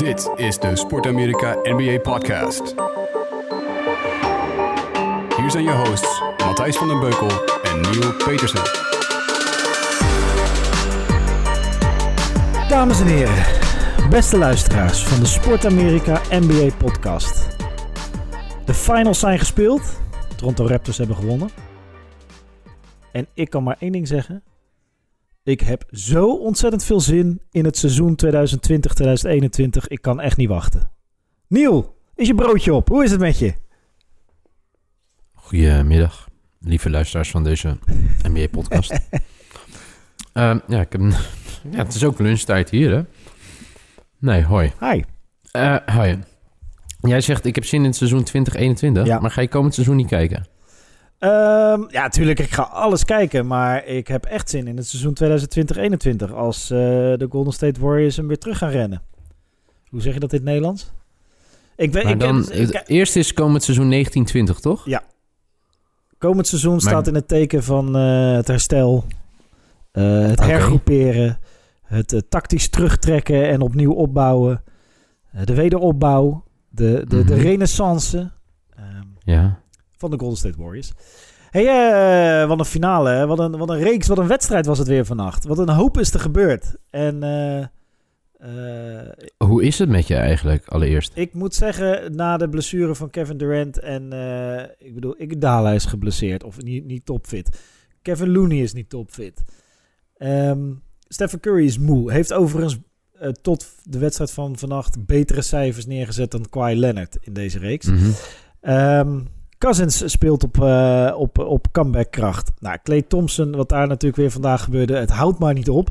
Dit is de Sport Amerika NBA Podcast. Hier zijn je hosts Matthijs van den Beukel en Neil Petersen. Dames en heren, beste luisteraars van de Sport Amerika NBA podcast. De finals zijn gespeeld. Toronto Raptors hebben gewonnen. En ik kan maar één ding zeggen. Ik heb zo ontzettend veel zin in het seizoen 2020-2021. Ik kan echt niet wachten. Niel, is je broodje op? Hoe is het met je? Goedemiddag, lieve luisteraars van deze NBA-podcast. Ehm, ja, ik heb, ja, het is ook lunchtijd hier, hè? Nee, hoi. Hi. Eh, hoi. Jij zegt, ik heb zin in het seizoen 2021, Ja. maar ga je komend seizoen niet kijken? Ehm, ja, tuurlijk, ik ga alles kijken. Maar ik heb echt zin in het seizoen 2020-2021. Als eh, de Golden State Warriors hem weer terug gaan rennen. Hoe zeg je dat in het Nederlands? Ik weet, Maar ik, dan, het eerste is komend seizoen 1920, toch? komend seizoen Maar- staat in het teken van eh, het herstel. eh, het hergroeperen. Het tactisch terugtrekken en opnieuw opbouwen. de wederopbouw. De, de, de Mhm. renaissance. ehm, Ja. Van de Golden State Warriors. hey, eh, wat een finale. Hè? Wat, een, wat een reeks, wat een wedstrijd was het weer vannacht. Wat een hoop is er gebeurd. En eh, eh, Hoe is het met je eigenlijk, allereerst? ik moet zeggen, na de blessure van Kevin Durant en ik bedoel, Iguodala is geblesseerd of niet, niet topfit. Kevin Looney is niet topfit. Ehm Stephen Curry is moe. Heeft overigens tot de wedstrijd van vannacht betere cijfers neergezet dan Kawhi Leonard in deze reeks. Mhm. Ehm Cousins speelt op, eh, op, op comebackkracht. Nou, Clay Thompson, wat daar natuurlijk weer vandaag gebeurde, het houdt maar niet op.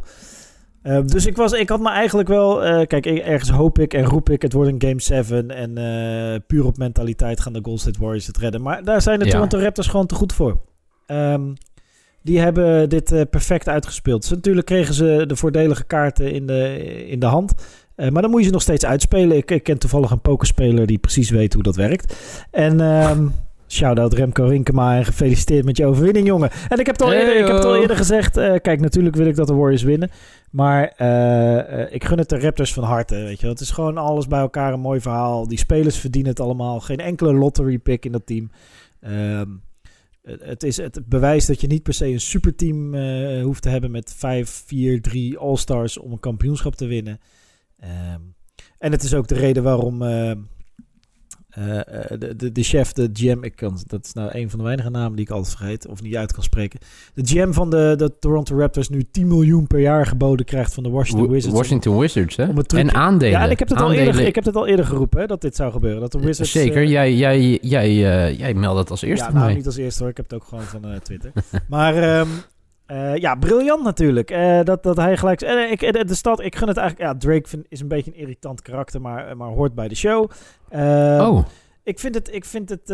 Ehm, dus ik, was, ik had me eigenlijk wel... eh, kijk, ergens hoop ik en roep ik, het wordt een Game 7. En eh, puur op mentaliteit gaan de Golden State Warriors het redden. Maar daar zijn de Ja. Toronto Raptors gewoon te goed voor. Ehm, die hebben dit perfect uitgespeeld. Dus natuurlijk kregen ze de voordelige kaarten in de, in de hand. Maar dan moet je ze nog steeds uitspelen. Ik, ik ken toevallig een pokerspeler die precies weet hoe dat werkt. En ehm shout-out Remco Rinkema en gefeliciteerd met je overwinning, jongen. En ik heb het al, Hey, eerder, ik heb het al eerder gezegd. eh, kijk, natuurlijk wil ik dat de Warriors winnen. Maar eh, eh, ik gun het de Raptors van harte, weet je. Het is gewoon alles bij elkaar een mooi verhaal. Die spelers verdienen het allemaal. Geen enkele lottery pick in dat team. Ehm, het, is het bewijst dat je niet per se een superteam hoeft te hebben met 5, 4, 3 All-Stars om een kampioenschap te winnen. Ehm, en het is ook de reden waarom eh, eh, de, de, de chef, de GM, ik kan, dat is nou een van de weinige namen die ik altijd vergeet of niet uit kan spreken. De GM van de, de Toronto Raptors nu 10 miljoen per jaar geboden krijgt van de Washington Wa- Wizards. Washington Wizards, hè? om het terug- En aandelen. Ja, en ik heb, het al eerder, ik heb het al eerder geroepen hè, dat dit zou gebeuren. Dat de Wizards, Zeker, eh, jij, jij, jij, jij meldde het als eerste ja, nou, mij. niet als eerste hoor. Ik heb het ook gewoon van Twitter. maar ehm, eh, ja, briljant natuurlijk. Eh, dat, dat hij gelijk... eh, ik, de stad, ik gun het eigenlijk... Ja, Drake vind, is een beetje een irritant karakter, maar, maar hoort bij de show. Oh, Ik vind het, ik vind het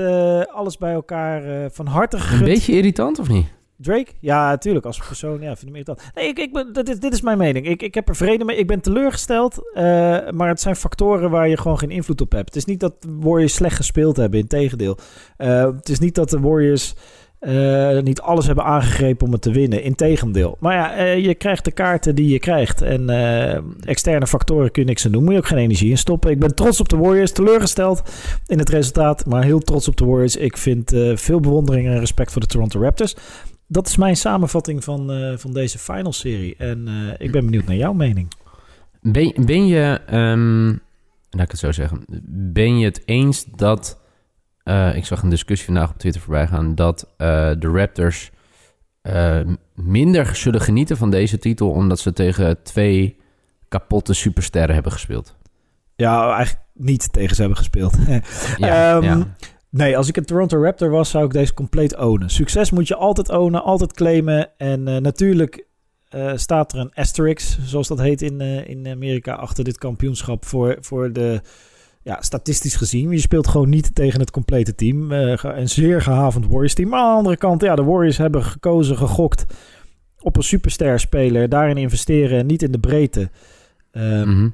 alles bij elkaar van harte een beetje irritant of niet? Drake? Ja, natuurlijk. Als persoon, ja, vind ik hem irritant. Nee, ik, ik ben, dit, is- dit is mijn mening. Ik, ik heb er vrede mee. Ik ben teleurgesteld. maar het zijn factoren waar je gewoon geen invloed op hebt. Het is niet dat de Warriors slecht gespeeld hebben. Integendeel. Het is niet dat de Warriors eh, niet alles hebben aangegrepen om het te winnen. Integendeel. Maar ja, eh, je krijgt de kaarten die je krijgt. En eh, externe factoren kun je niks aan doen. Moet je ook geen energie in stoppen. Ik ben trots op de Warriors. Teleurgesteld in het resultaat. Maar heel trots op de Warriors. Ik vind veel bewondering en respect voor de Toronto Raptors. Dat is mijn samenvatting van, van deze finalserie. En eh, ik ben benieuwd naar jouw mening. Ben, ben je, ehm, laat ik het zo zeggen, ben je het eens dat, eh, ik zag een discussie vandaag op Twitter voorbij gaan, dat eh, de Raptors eh, minder zullen genieten van deze titel omdat ze tegen twee kapotte supersterren hebben gespeeld? Ja, eigenlijk niet tegen ze hebben gespeeld. Ja, Ehm, ja. Nee, als ik een Toronto Raptor was, zou ik deze compleet ownen. Succes moet je altijd ownen, altijd claimen. En natuurlijk staat er een asterisk, zoals dat heet in, in Amerika, achter dit kampioenschap voor, voor de... Ja, statistisch gezien. Je speelt gewoon niet tegen het complete team. Ge- een zeer gehavend Warriors team. Maar aan de andere kant, ja, de Warriors hebben gekozen, gegokt op een superster speler. Daarin investeren en niet in de breedte. Ehm, Mhm.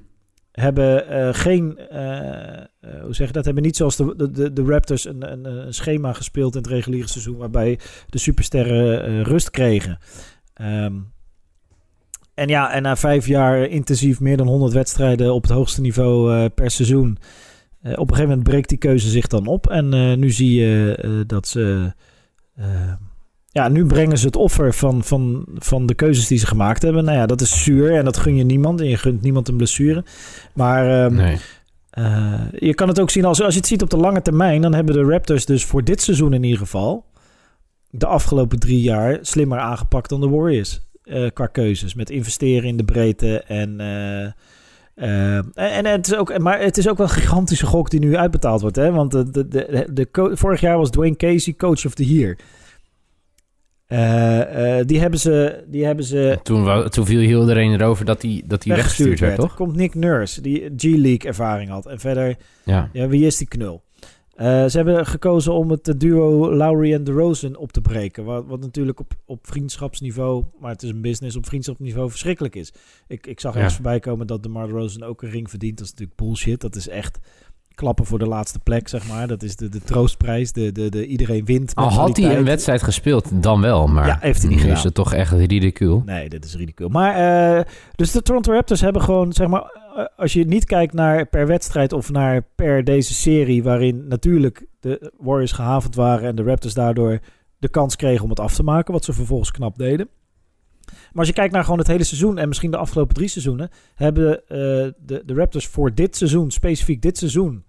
hebben eh, geen, eh, hoe zeg je dat, hebben niet zoals de, de- de, Raptors een, een, een schema gespeeld in het reguliere seizoen waarbij de supersterren rust kregen. Ehm, en ja, en na vijf jaar intensief meer dan 100 wedstrijden op het hoogste niveau eh, per seizoen. eh, op een gegeven moment breekt die keuze zich dan op. En eh, nu zie je dat ze. ja, nu brengen ze het offer van, van, van de keuzes die ze gemaakt hebben. Nou ja, dat is zuur en dat gun je niemand. En je gunt niemand een blessure. Maar ehm, Nee. eh, je kan het ook zien als, als je het ziet op de lange termijn. Dan hebben de Raptors dus voor dit seizoen in ieder geval. de afgelopen drie jaar slimmer aangepakt dan de Warriors. Eh, qua keuzes. Met investeren in de breedte en. eh, eh, en, en het is ook, maar het is ook wel een gigantische gok die nu uitbetaald wordt. Hè? Want de, de, de, vorig jaar was Dwayne Casey coach of the year. Die hebben ze, die hebben ze Toen, toen viel heel iedereen erover dat hij dat weggestuurd werd, Er toch? komt Nick Nurse, die G-League ervaring had. En verder, Ja. ja, wie is die knul? Eh, ze hebben gekozen om het duo Lowry en DeRozan op te breken. Wat, wat natuurlijk op, op vriendschapsniveau, maar het is een business, op vriendschapsniveau verschrikkelijk is. Ik, ik zag Ja. ergens voorbij komen dat DeMar DeRozan ook een ring verdient. Dat is natuurlijk bullshit. Dat is echt klappen voor de laatste plek, zeg maar. Dat is de, de troostprijs. De, de, de, iedereen wint. Al had hij een wedstrijd gespeeld, dan wel. Maar Ja, heeft hij niet gedaan. is het toch echt ridicuul. Nee, dit is ridicule. Maar, eh, dus de Toronto Raptors hebben gewoon, zeg maar, eh, als je niet kijkt naar per wedstrijd of naar per deze serie, waarin natuurlijk de Warriors gehavend waren en de Raptors daardoor de kans kregen om het af te maken, wat ze vervolgens knap deden. Maar als je kijkt naar gewoon het hele seizoen en misschien de afgelopen drie seizoenen, hebben eh, de, de Raptors voor dit seizoen, specifiek dit seizoen,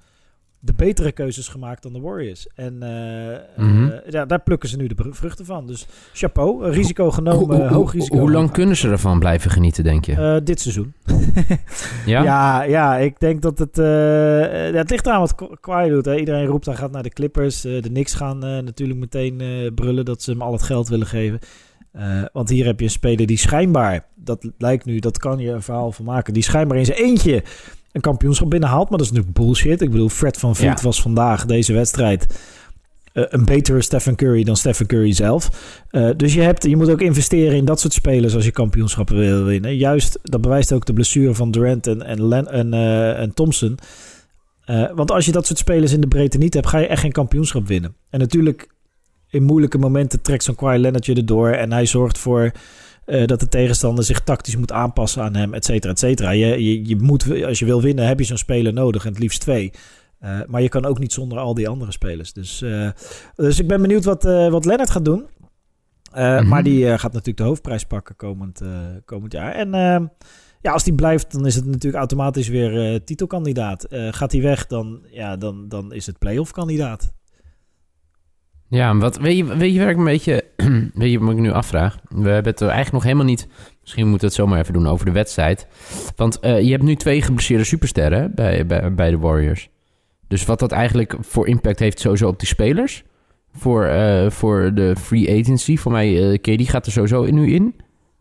de betere keuzes gemaakt dan de Warriors. En eh, Mhm. eh, ja, daar plukken ze nu de vruchten van. Dus chapeau, een risico genomen, hoog risico. Hoe lang kunnen ze ervan blijven genieten, denk je? Eh, dit seizoen. ja? ja? Ja, ik denk dat het... eh, ja, het ligt eraan wat Ka- Kawhi doet. Hè. Iedereen roept hij gaat naar de Clippers. Eh, de Knicks gaan eh, natuurlijk meteen eh, brullen dat ze hem al het geld willen geven. Eh, want hier heb je een speler die schijnbaar... Dat lijkt nu, dat kan je een verhaal van maken. Die schijnbaar in zijn eentje een kampioenschap binnenhaalt. Maar dat is natuurlijk bullshit. Ik bedoel, Fred van Vliet Ja. was vandaag deze wedstrijd... eh, een betere Stephen Curry dan Stephen Curry zelf. Eh, dus je, hebt, je moet ook investeren in dat soort spelers als je kampioenschappen wil winnen. Juist, dat bewijst ook de blessure van Durant en, en, Len, en, eh, en Thompson. Want als je dat soort spelers in de breedte niet hebt, ga je echt geen kampioenschap winnen. En natuurlijk, in moeilijke momenten trekt zo'n Kawhi Leonard je erdoor. En hij zorgt voor eh, dat de tegenstander zich tactisch moet aanpassen aan hem, et cetera, et cetera. Je, je, je moet, als je wil winnen, heb je zo'n speler nodig. En het liefst twee. Eh, maar je kan ook niet zonder al die andere spelers. Dus, eh, dus ik ben benieuwd wat, wat Leonard gaat doen. Mhm. Maar die gaat natuurlijk de hoofdprijs pakken komend, komend jaar. En eh, ja, als die blijft, dan is het natuurlijk automatisch weer titelkandidaat. Gaat hij weg, dan, ja, dan, dan is het playoff kandidaat. Ja, wat, weet, je, weet je waar ik een beetje... weet je wat ik nu afvraag? We hebben het er eigenlijk nog helemaal niet... Misschien moeten we het zomaar even doen over de wedstrijd. Want eh, je hebt nu twee geblesseerde supersterren bij, bij, bij de Warriors. Dus wat dat eigenlijk voor impact heeft sowieso op die spelers. Voor, eh, voor de free agency. Voor mij, KD gaat er sowieso nu in.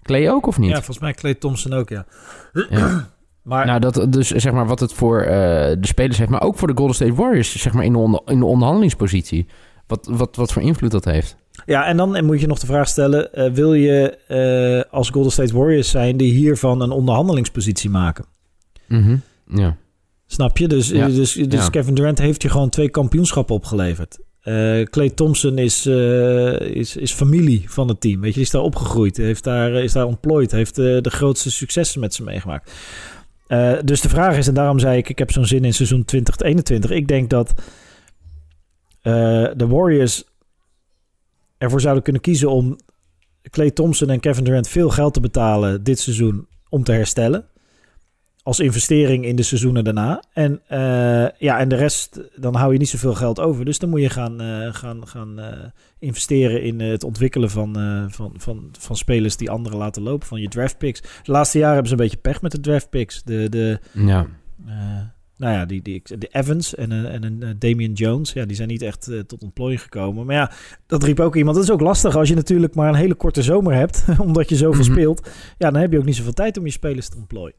Clay ook of niet? Ja, volgens mij Clay Thompson ook, ja. Ja. Maar Nou, dat, dus zeg maar wat het voor de spelers heeft, maar ook voor de Golden State Warriors, zeg maar in de, onder, in de onderhandelingspositie. Wat, wat, wat voor invloed dat heeft. Ja, en dan moet je nog de vraag stellen: eh, wil je eh, als Golden State Warriors zijn die hiervan een onderhandelingspositie maken? Mhm. Ja. Snap je? Dus, Ja. dus, dus Ja. Kevin Durant heeft je gewoon twee kampioenschappen opgeleverd. Eh Clay Thompson is, is, is familie van het team. Weet je, die is daar opgegroeid, heeft daar, is daar ontplooid, heeft de grootste successen met ze meegemaakt. Dus de vraag is, en daarom zei ik, ik heb zo'n zin in seizoen 2021. Ik denk dat de Warriors ervoor zouden kunnen kiezen om Clay Thompson en Kevin Durant veel geld te betalen dit seizoen om te herstellen. Als investering in de seizoenen daarna. En, eh, ja, en de rest, dan hou je niet zoveel geld over. Dus dan moet je gaan, eh, gaan, gaan eh, investeren in eh, het ontwikkelen van, eh, van, van, van spelers die anderen laten lopen. Van je draft picks. De laatste jaren hebben ze een beetje pech met de draft picks. De, de, Ja. Eh, nou ja, die, die, de Evans en een, en een eh, Damian Jones, ja, die zijn niet echt eh, tot ontplooiing gekomen. Maar ja, dat riep ook iemand. Dat is ook lastig als je natuurlijk maar een hele korte zomer hebt, omdat je zoveel Mhm. speelt. Ja, dan heb je ook niet zoveel tijd om je spelers te ontplooien.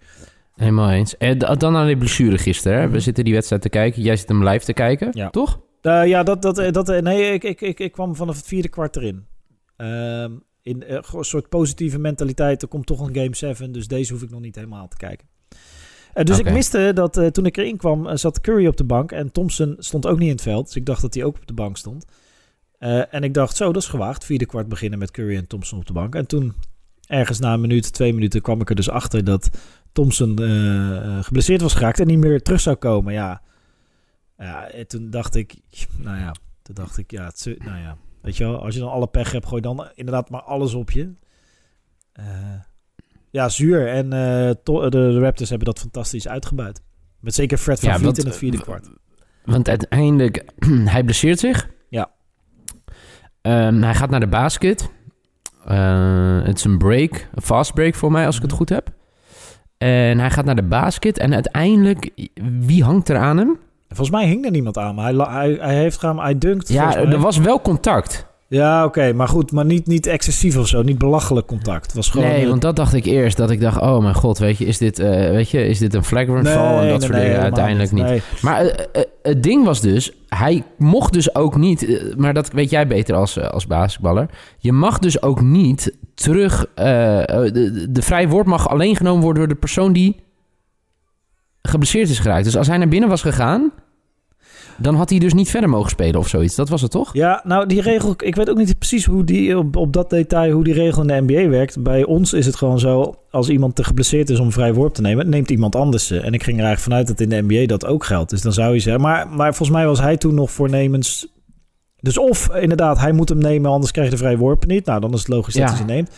Helemaal eens. En da- dan aan die blessure gisteren. hè. We Mhm. zitten die wedstrijd te kijken. Jij zit hem live te kijken, Ja. toch? Eh, ja, dat, dat, eh, dat, eh, nee, ik, ik, ik, ik kwam vanaf het vierde kwart erin. Ehm, in eh, een soort positieve mentaliteit. Er komt toch een Game 7, dus deze hoef ik nog niet helemaal te kijken. Eh, dus ik miste dat eh, toen ik erin kwam, eh, zat Curry op de bank. En Thompson stond ook niet in het veld. Dus ik dacht dat hij ook op de bank stond. En ik dacht, zo, dat is gewaagd. Vierde kwart beginnen met Curry en Thompson op de bank. En toen ergens na een minuut, twee minuten kwam ik er dus achter dat Thompson geblesseerd was geraakt en niet meer terug zou komen. Ja, ja en toen dacht ik, nou ja, toen dacht ik, ja, het, nou ja, weet je wel, als je dan alle pech hebt, gooi dan inderdaad maar alles op je. Eh, ja, zuur. En eh, de, de Raptors hebben dat fantastisch uitgebuit. Met zeker Fred van Ja, Vliet in het vierde kwart. Want uiteindelijk, hij blesseert zich. Ja. Ehm, hij gaat naar de basket. Eh, het is een break, een fast break voor mij, als ik het goed heb. En hij gaat naar de basket. En uiteindelijk, wie hangt er aan hem? Volgens mij hing er niemand aan, maar hij, hij, hij heeft gaan, hij dunkt. Ja, er was wel contact. Ja, oké, maar goed, maar niet, niet excessief of zo, niet belachelijk contact. Het was gewoon. nee, want dat dacht ik eerst. Dat ik dacht, oh mijn god, weet je, is dit, eh, weet je, is dit een flagrant nee, fall? En dat nee, soort nee, dingen. Uiteindelijk niet. Maar eh, eh, het ding was dus, hij mocht dus ook niet, maar dat weet jij beter als, als basketballer. Je mag dus ook niet terug, de, de vrije woord mag alleen genomen worden door de persoon die geblesseerd is geraakt. Dus als hij naar binnen was gegaan, dan had hij dus niet verder mogen spelen of zoiets. Dat was het toch? Ja, nou die regel, ik weet ook niet precies hoe die op, op dat detail hoe die regel in de NBA werkt. Bij ons is het gewoon zo, als iemand te geblesseerd is om vrij worp te nemen, neemt iemand anders ze. En ik ging er eigenlijk vanuit dat in de NBA dat ook geldt. Dus dan zou je zeggen, maar, maar volgens mij was hij toen nog voornemens. Dus of inderdaad, hij moet hem nemen, anders krijg je de vrije worpen niet. Nou, dan is het logisch dat Ja. hij ze neemt.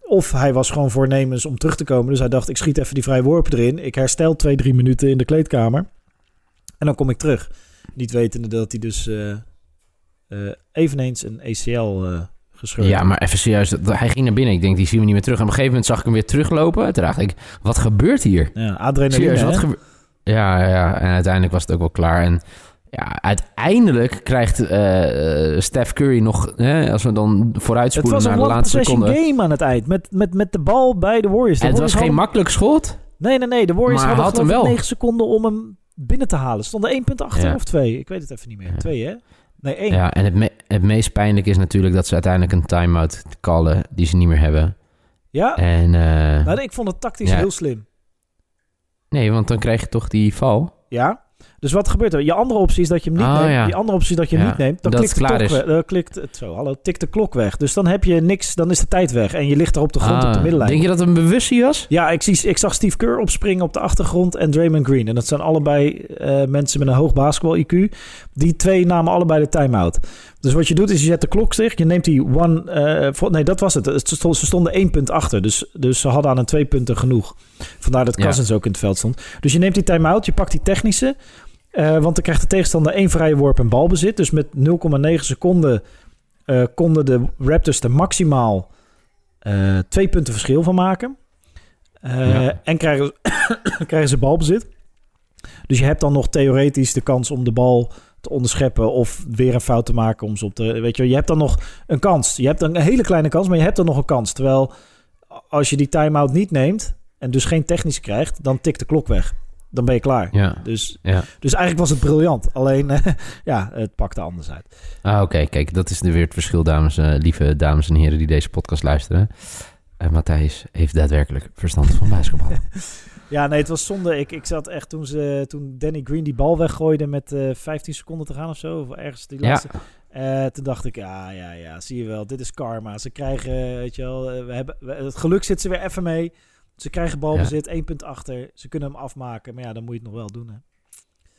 Of hij was gewoon voornemens om terug te komen. Dus hij dacht, ik schiet even die vrije worpen erin. Ik herstel twee, drie minuten in de kleedkamer. En dan kom ik terug. Niet wetende dat hij dus eh, eh, eveneens een ACL eh gescheurd Ja, maar even serieus, hij ging naar binnen. Ik denk, die zien we niet meer terug. En op een gegeven moment zag ik hem weer teruglopen. Toen dacht ik, wat gebeurt hier? Ja, adrenaline. Serieus, wat gebeurt... Ja, ja, en uiteindelijk was het ook wel klaar. En ja, uiteindelijk krijgt eh Steph Curry nog... Hè, als we dan het vooruitspoelen was naar een de laatste seconde... game aan het eind. Met, met, met de bal bij de Warriors. De En het was geen hadden- makkelijk schot. Nee, nee, nee. De Warriors Maar hadden had hem wel. 9 seconden om hem binnen te halen. Stonden één punt achter Ja. of twee? Ik weet het even niet meer. Ja. Twee, hè? Nee, één. Ja, en het, me- het meest pijnlijk is natuurlijk dat ze uiteindelijk een time-out callen die ze niet meer hebben. Ja? En Nou, ik vond het tactisch Ja. heel slim. nee, want dan krijg je toch die val. Ja? Dus wat gebeurt er? Je andere optie is dat je hem niet Oh, neemt. ja. Die andere optie is dat je hem Ja, niet neemt. Dan dat klikt, het de is. weg. Klikt het zo, hallo, tikt de klok weg. Dus dan heb je niks, dan is de tijd weg. En je ligt er op de grond op de Ah, middenlijn. Denk je dat het een bewustie was? Ja, ik, zie, ik zag Steve Kerr opspringen op de achtergrond en Draymond Green. En dat zijn allebei eh, mensen met een hoog basketbal-IQ. Die twee namen allebei de time-out. Dus wat je doet is je zet de klok stil. Je neemt die one... eh, nee, dat was het. Ze stonden één punt achter. Dus, dus ze hadden aan een twee punten genoeg. Vandaar dat Ja. Cousins ook in het veld stond. Dus je neemt die time-out, je pakt die technische. eh, want dan krijgt de tegenstander één vrije worp en balbezit. Dus met 0,9 seconden eh, konden de Raptors er maximaal twee punten verschil van maken. Ja. En krijgen, krijgen ze balbezit. Dus je hebt dan nog theoretisch de kans om de bal te onderscheppen of weer een fout te maken om ze op te. Weet je, je hebt dan nog een kans. Je hebt dan een hele kleine kans, maar je hebt dan nog een kans. Terwijl als je die time-out niet neemt en dus geen technische krijgt, dan tikt de klok weg. Dan ben je klaar. Ja. Dus, ja. dus eigenlijk was het briljant. Alleen, ja, het pakte anders uit. Ah, oké. Kijk, dat is weer het verschil, dames, eh, lieve dames en heren die deze podcast luisteren. Eh, Matthijs heeft daadwerkelijk verstand van basketbal. Ja, nee, het was zonde. Ik, ik zat echt toen, ze, toen Danny Green die bal weggooide met eh 15 seconden te gaan of zo. Of ergens die Ja. laatste. Eh, toen dacht ik, ja, ja, ja, zie je wel. Dit is karma. Ze krijgen, weet je wel, eh, we hebben, we- het geluk zit ze weer even mee. Ze krijgen balbezit, één punt achter. Ze kunnen hem afmaken. Maar ja, dan moet je het nog wel doen, hè.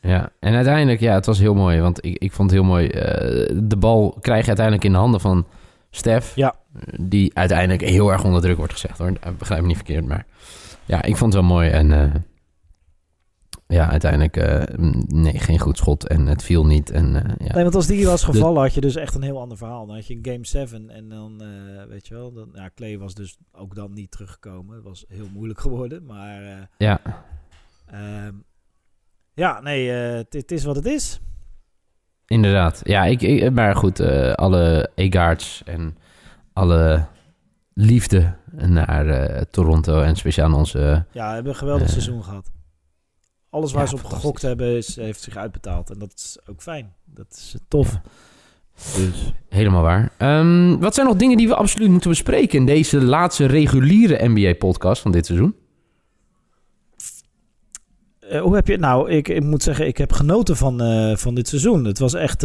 Ja, en uiteindelijk, ja, het was heel mooi. Want ik, ik vond het heel mooi. eh, de bal krijg je uiteindelijk in de handen van Stef. Ja. Die uiteindelijk heel erg onder druk wordt gezegd hoor. Eh, Begrijp me niet verkeerd, maar ja, ik vond het wel mooi. En eh, ja, uiteindelijk, eh, nee, geen goed schot. En het viel niet. En eh, ja. Nee, want als die was gevallen, had je dus echt een heel ander verhaal. Dan had je een game 7 en dan, weet je wel, dan, ja, Clay was dus ook dan niet teruggekomen. Het was heel moeilijk geworden, maar ja, ehm, ja, nee, het is wat het is. inderdaad. Ja, ik, ik, maar goed, alle Egaards en alle liefde naar eh, Toronto en speciaal onze... Ja, we hebben een geweldig Eh, seizoen gehad. Alles waar ja, ze op gegokt hebben, is, heeft zich uitbetaald. En dat is ook fijn. Dat is eh, tof. Dus. Helemaal waar. Ehm, wat zijn nog dingen die we absoluut moeten bespreken in deze laatste reguliere NBA-podcast van dit seizoen? Hoe heb je het nou? Ik, ik moet zeggen, ik heb genoten van, van dit seizoen. Het was echt...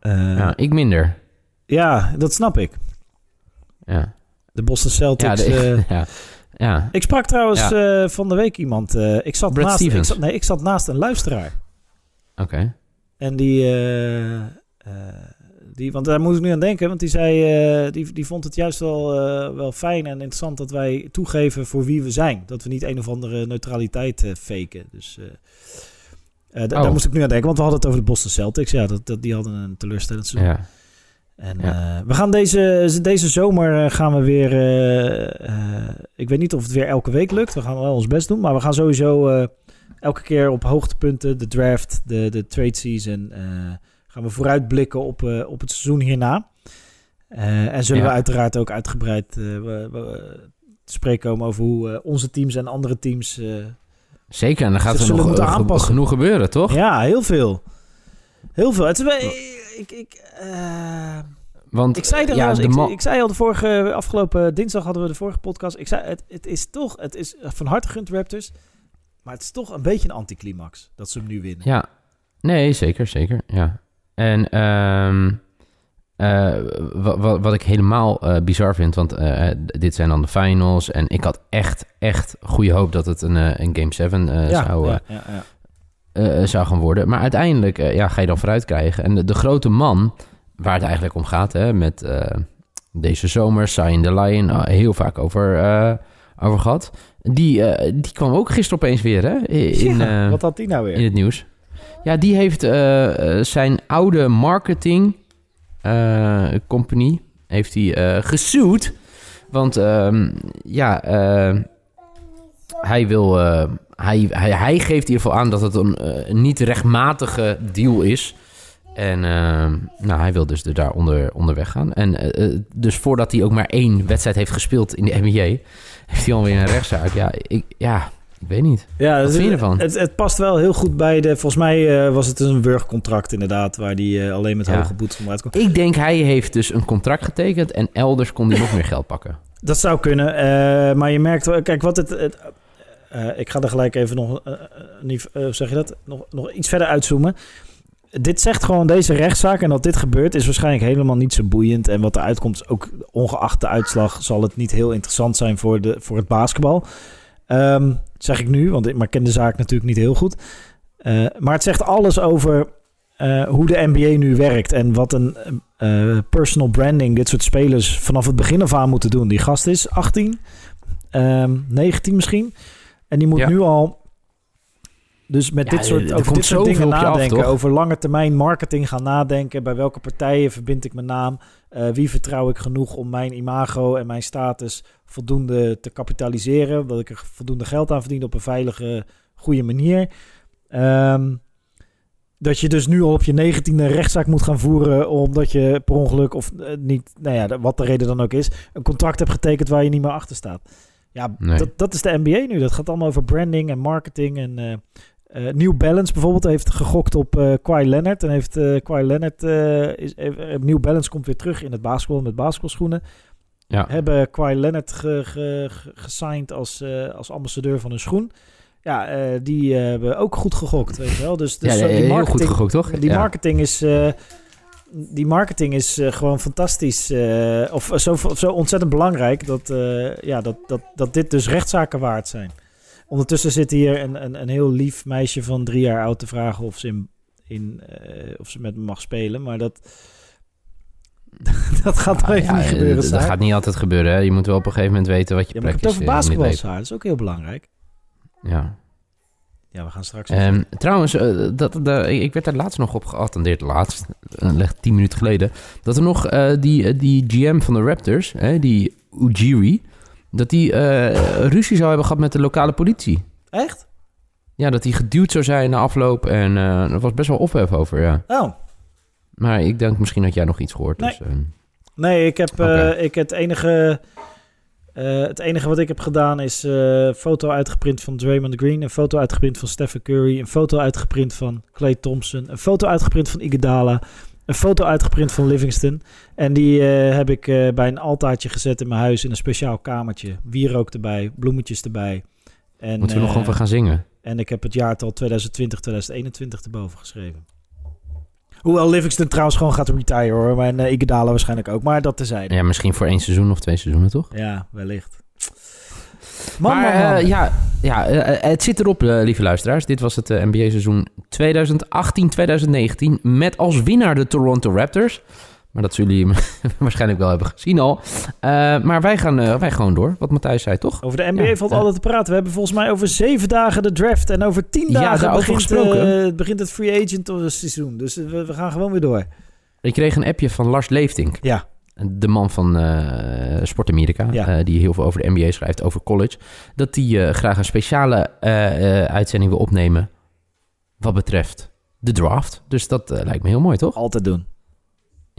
ja, ik minder. ja, dat snap ik. Ja. De Boston Celtics. Ja, de- eh, ja. ja. ik sprak trouwens eh, van de week iemand. eh, ik, zat Brad naast, ik, zat, nee, ik zat naast een luisteraar. Oké. En die, die, want daar moet ik nu aan denken, want die zei, die, die vond het juist wel, wel fijn en interessant dat wij toegeven voor wie we zijn. Dat we niet een of andere neutraliteit eh, faken. Dus eh, eh, d- Oh. daar moest ik nu aan denken, want we hadden het over de Boston Celtics. Ja, dat, dat, die hadden een teleurstellend seizoen. Ja. En Ja. eh, we gaan deze, deze zomer eh, gaan we weer. eh, ik weet niet of het weer elke week lukt. We gaan wel ons best doen. Maar we gaan sowieso elke keer op hoogtepunten, de draft, de, de trade season. gaan we vooruitblikken op, op het seizoen hierna. En zullen Ja. we uiteraard ook uitgebreid we, we, te spreken komen over hoe onze teams en andere teams. Zeker, en dan gaat er nog genoeg gebeuren, toch? ja, heel veel. Heel veel. Het is, ik, ik, eh, Want Ik zei, er ja, al, de ik, zei al de vorige, afgelopen dinsdag hadden we de vorige podcast. Ik zei, het, het is toch, het is van harte gegund Raptors. Maar het is toch een beetje een anticlimax dat ze hem nu winnen. Ja, nee, zeker, zeker. Ja. En ehm, eh, wa- wa- wat ik helemaal eh, bizar vind, want dit zijn dan de finals. En ik had echt, echt goede hoop dat het een, een Game 7 eh, ja, zou, ja, ja. eh, zou gaan worden. Maar uiteindelijk eh, ja, ga je dan vooruit krijgen. En de, de grote man, waar het eigenlijk om gaat, hè, met eh, deze zomer, Sign the Lion, heel vaak over, eh, over gehad. Die, eh, die kwam ook gisteren opeens weer hè, in, Ja, eh, wat had die nou weer? in het nieuws. Ja, die heeft eh, eh, zijn oude marketing eh, company heeft hij eh gesued. Want ehm, ja, eh, hij wil. Eh, hij, hij, hij geeft in ieder geval aan dat het een, eh, niet rechtmatige deal is. En ehm, nou, hij wil dus er daar onder, onderweg gaan. En eh, eh, dus voordat hij ook maar één wedstrijd heeft gespeeld in de NBA, heeft hij alweer een rechtszaak. Ja, ik, ja, ik weet niet. Ja, Wat vind je ervan? Het, het past wel heel goed bij de... Volgens mij eh, was het een wurgcontract inderdaad... waar die eh, alleen met Ja. hoge boetes onderuit komt. Ik denk hij heeft dus een contract getekend en elders kon hij nog meer geld pakken. Dat zou kunnen. eh, maar je merkt wel... Kijk, wat het... het eh, ik ga er gelijk even nog... eh, eh, zeg je dat? Nog, nog iets verder uitzoomen. Dit zegt gewoon deze rechtszaak... en dat dit gebeurt is waarschijnlijk helemaal niet zo boeiend. En wat eruit komt is ook... ongeacht de uitslag... zal het niet heel interessant zijn voor, de, voor het basketbal. Ehm, zeg ik nu, want ik maar ken de zaak natuurlijk niet heel goed. Maar het zegt alles over hoe de NBA nu werkt en wat een personal branding dit soort spelers vanaf het begin af aan moeten doen. Die gast is 18, ehm 19 misschien. En die moet Ja. nu al dus met Ja, dit soort, er over dit soort dingen af, nadenken. over lange termijn marketing gaan nadenken. Bij welke partijen verbind ik mijn naam? Eh, wie vertrouw ik genoeg om mijn imago en mijn status voldoende te kapitaliseren? Dat ik er voldoende geld aan verdien op een veilige, goede manier. Ehm, dat je dus nu al op je negentiende rechtszaak moet gaan voeren... omdat je per ongeluk of eh, niet, nou ja, wat de reden dan ook is... een contract hebt getekend waar je niet meer achter staat. Ja, Nee. dat, dat is de NBA nu. Dat gaat allemaal over branding en marketing. En eh, New Balance bijvoorbeeld heeft gegokt op eh Kawhi Leonard. En heeft eh Kawhi Leonard... is, New Balance komt weer terug in het basketbal met basketbalschoenen. Ja, Hebben Kawhi Leonard ge, ge, ge- gesigned als, als ambassadeur van hun schoen. Ja, die hebben ook goed gegokt, weet je wel. Dus, dus ja die heel marketing, goed gegokt, toch? die marketing is, die marketing is eh, gewoon fantastisch. eh, of zo, zo ontzettend belangrijk dat, eh, ja, dat, dat, dat dit dus rechtszaken waard zijn. Ondertussen zit hier een, een, een heel lief meisje van drie jaar oud te vragen of ze, in, in, eh, of ze met me mag spelen. Maar dat, dat gaat Ja, ja, niet gebeuren, Dat gaat niet altijd gebeuren. Hè. Je moet wel op een gegeven moment weten wat je Ja, plek is het over eh, basketbal. Dat is ook heel belangrijk. Ja. Ja, we gaan straks... Ehm, trouwens, eh, dat, dat- ik werd daar laatst nog op geattendeerd, laatst, uh, tien minuten geleden, dat er nog eh, die, die GM van de Raptors, hè, die Ujiri, dat die ruzie zou hebben gehad met de lokale politie. Echt? Ja, dat hij geduwd zou zijn na afloop en er was best wel ophef over, ja. Oh, Maar ik denk, misschien had jij nog iets gehoord. Nee. Dus, ehm, Nee, ik heb, ik het enige, eh, het enige wat ik heb gedaan is eh, een foto uitgeprint van Draymond Green, een foto uitgeprint van Stephen Curry, een foto uitgeprint van Clay Thompson, een foto uitgeprint van Iguodala, een foto uitgeprint van Livingston. En die eh, heb ik eh, bij een altaartje gezet in mijn huis in een speciaal kamertje. Wierook erbij, bloemetjes erbij. En, moeten we nog eh, gewoon van gaan zingen? en ik heb het jaartal 2020, 2021 erboven geschreven. Hoewel Livingston trouwens gewoon gaat retiren hoor. En uh, Iguodala waarschijnlijk ook. Maar dat tezijde. Ja, misschien voor één seizoen of twee seizoenen, toch? Ja, wellicht. Man, maar man, man. eh, ja, ja eh, het zit erop, lieve luisteraars. Dit was het NBA-seizoen 2018-2019 met als winnaar de Toronto Raptors. Maar dat zullen jullie waarschijnlijk wel hebben gezien al. maar wij gaan wij gewoon door, wat Matthijs zei, toch? Over de NBA Ja, valt altijd te praten. We hebben volgens mij over zeven dagen de draft. En over tien Ja, dagen begint, gesproken. eh, begint het free agent seizoen. Dus eh, we, we gaan gewoon weer door. Ik kreeg een appje van Lars Leeftink. Ja. De man van eh Sport Amerika, Ja. eh, die heel veel over de NBA schrijft, over college. Dat die eh, graag een speciale eh, eh, uitzending wil opnemen wat betreft de draft. Dus dat eh, lijkt me heel mooi, toch? Altijd doen.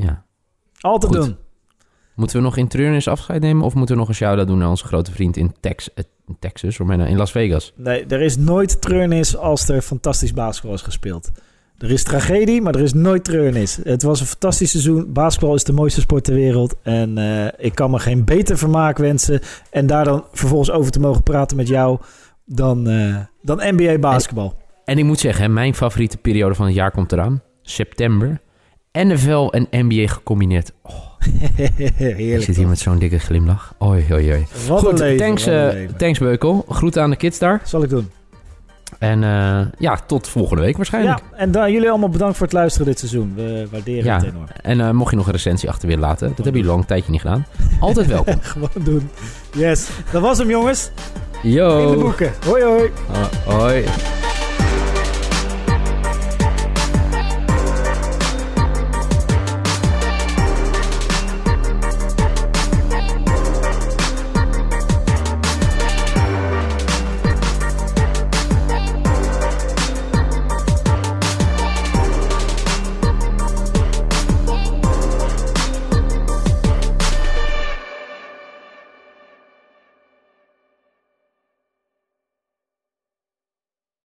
Ja. Altijd Goed. doen. Moeten we nog in treurnis afscheid nemen of moeten we nog een shout-out doen naar onze grote vriend in Tex eh, Texas, of in Las Vegas? Nee, er is nooit treurnis als er fantastisch basketbal is gespeeld. Er is tragedie, maar er is nooit treurnis. Het was een fantastisch seizoen. Basketbal is de mooiste sport ter wereld. En eh, ik kan me geen beter vermaak wensen. En daar dan vervolgens over te mogen praten met jou dan, eh, dan NBA basketbal. En ik moet zeggen, mijn favoriete periode van het jaar komt eraan. September. NFL en NBA gecombineerd. Oh, ik Heerlijk. zit hier met zo'n dikke glimlach. Oei, oei, oei. Wat een Goed, leven, thanks, eh, thanks Beukel. Groeten aan de kids daar. Zal ik doen. En eh, ja, tot volgende week waarschijnlijk. Ja, en dan, jullie allemaal bedankt voor het luisteren dit seizoen. We waarderen Ja. het enorm. En eh, mocht je nog een recensie achter willen laten, dat hebben jullie al een tijdje niet gedaan. Altijd welkom. Gewoon doen. Yes. Dat was hem jongens. In de Yo. boeken. Hoi hoi. Uh, hoi.